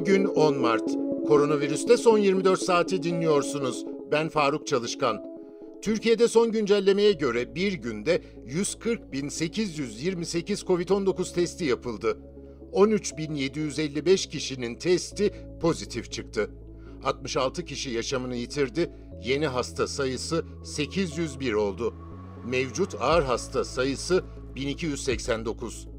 Bugün 10 Mart. Koronavirüste son 24 saati dinliyorsunuz. Ben Faruk Çalışkan. Türkiye'de son güncellemeye göre bir günde 140.828 COVID-19 testi yapıldı. 13.755 kişinin testi pozitif çıktı. 66 kişi yaşamını yitirdi. Yeni hasta sayısı 801 oldu. Mevcut ağır hasta sayısı 1289.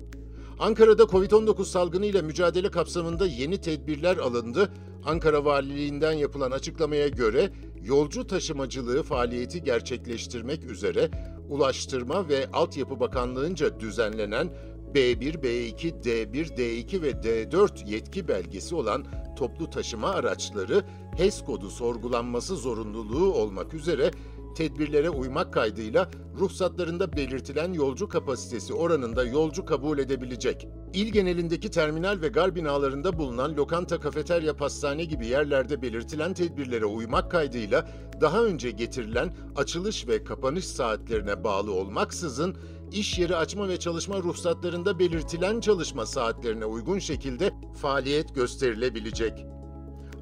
Ankara'da Covid-19 salgınıyla mücadele kapsamında yeni tedbirler alındı. Ankara Valiliğinden yapılan açıklamaya göre yolcu taşımacılığı faaliyeti gerçekleştirmek üzere Ulaştırma ve Altyapı Bakanlığı'nca düzenlenen B1, B2, D1, D2 ve D4 yetki belgesi olan toplu taşıma araçları HES kodu sorgulanması zorunluluğu olmak üzere tedbirlere uymak kaydıyla ruhsatlarında belirtilen yolcu kapasitesi oranında yolcu kabul edebilecek. İl genelindeki terminal ve gar binalarında bulunan lokanta, kafeterya, pastane gibi yerlerde belirtilen tedbirlere uymak kaydıyla daha önce getirilen açılış ve kapanış saatlerine bağlı olmaksızın iş yeri açma ve çalışma ruhsatlarında belirtilen çalışma saatlerine uygun şekilde faaliyet gösterilebilecek.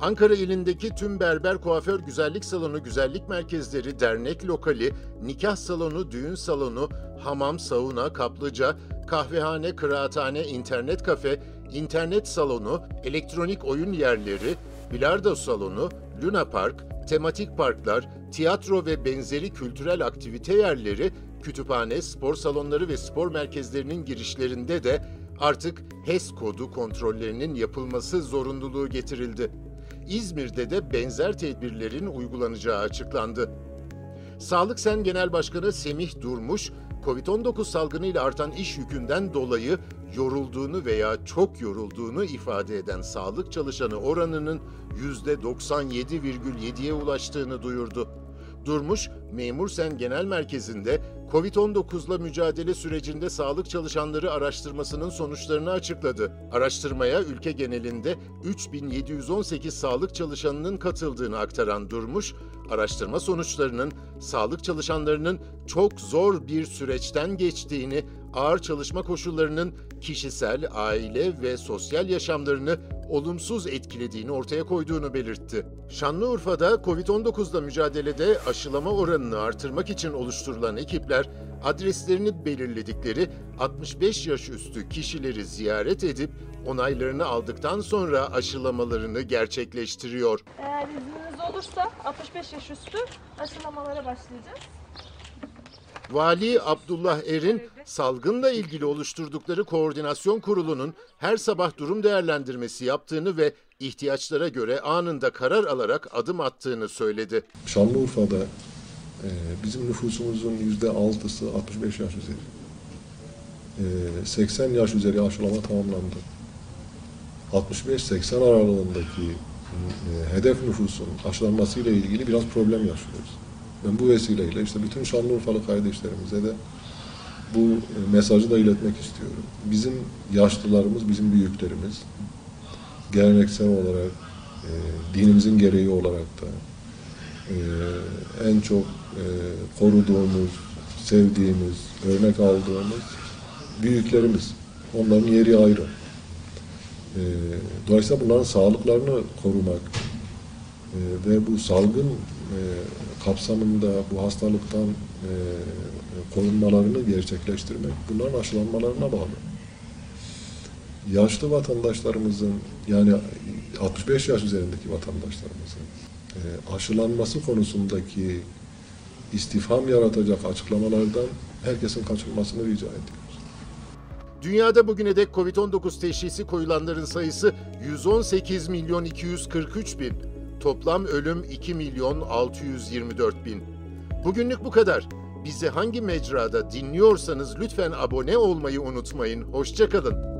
Ankara ilindeki tüm berber kuaför güzellik salonu, güzellik merkezleri, dernek lokali, nikah salonu, düğün salonu, hamam, sauna, kaplıca, kahvehane, kıraathane, internet kafe, internet salonu, elektronik oyun yerleri, bilardo salonu, Luna Park, tematik parklar, tiyatro ve benzeri kültürel aktivite yerleri, kütüphane, spor salonları ve spor merkezlerinin girişlerinde de artık HES kodu kontrollerinin yapılması zorunluluğu getirildi. İzmir'de de benzer tedbirlerin uygulanacağı açıklandı. Sağlık Sen Genel Başkanı Semih Durmuş, COVID-19 salgınıyla artan iş yükünden dolayı yorulduğunu veya çok yorulduğunu ifade eden sağlık çalışanı oranının %97,7'ye ulaştığını duyurdu. Durmuş, Memur Sen Genel Merkezi'nde COVID-19'la mücadele sürecinde sağlık çalışanları araştırmasının sonuçlarını açıkladı. Araştırmaya ülke genelinde 3718 sağlık çalışanının katıldığını aktaran Durmuş, araştırma sonuçlarının sağlık çalışanlarının çok zor bir süreçten geçtiğini, ağır çalışma koşullarının kişisel, aile ve sosyal yaşamlarını olumsuz etkilediğini ortaya koyduğunu belirtti. Şanlıurfa'da COVID-19'la mücadelede aşılama oranını artırmak için oluşturulan ekipler adreslerini belirledikleri 65 yaş üstü kişileri ziyaret edip onaylarını aldıktan sonra aşılamalarını gerçekleştiriyor. Eğer izniniz olursa 65 yaş üstü aşılamalara başlayacağız. Vali Abdullah Erin, salgınla ilgili oluşturdukları koordinasyon kurulunun her sabah durum değerlendirmesi yaptığını ve ihtiyaçlara göre anında karar alarak adım attığını söyledi. Şanlıurfa'da e, bizim nüfusumuzun yüzde altısı 65 yaş üzeri. E, 80 yaş üzeri aşılama tamamlandı. 65-80 aralığındaki e, hedef nüfusun aşılanmasıyla ilgili biraz problem yaşıyoruz. Ben bu vesileyle işte bütün Şanlıurfalı kardeşlerimize de bu e, mesajı da iletmek istiyorum. Bizim yaşlılarımız, bizim büyüklerimiz geleneksel olarak, e, dinimizin gereği olarak da e, en çok e, koruduğumuz, sevdiğimiz, örnek aldığımız büyüklerimiz. Onların yeri ayrı. E, dolayısıyla bunların sağlıklarını korumak e, ve bu salgın kapsamında bu hastalıktan e, korunmalarını gerçekleştirmek bunların aşılanmalarına bağlı. Yaşlı vatandaşlarımızın yani 65 yaş üzerindeki vatandaşlarımızın e, aşılanması konusundaki istifham yaratacak açıklamalardan herkesin kaçınmasını rica ediyoruz. Dünyada bugüne dek COVID-19 teşhisi koyulanların sayısı 118 milyon 243 bin. Toplam ölüm 2 milyon 624 bin. Bugünlük bu kadar. Bizi hangi mecrada dinliyorsanız lütfen abone olmayı unutmayın. Hoşçakalın.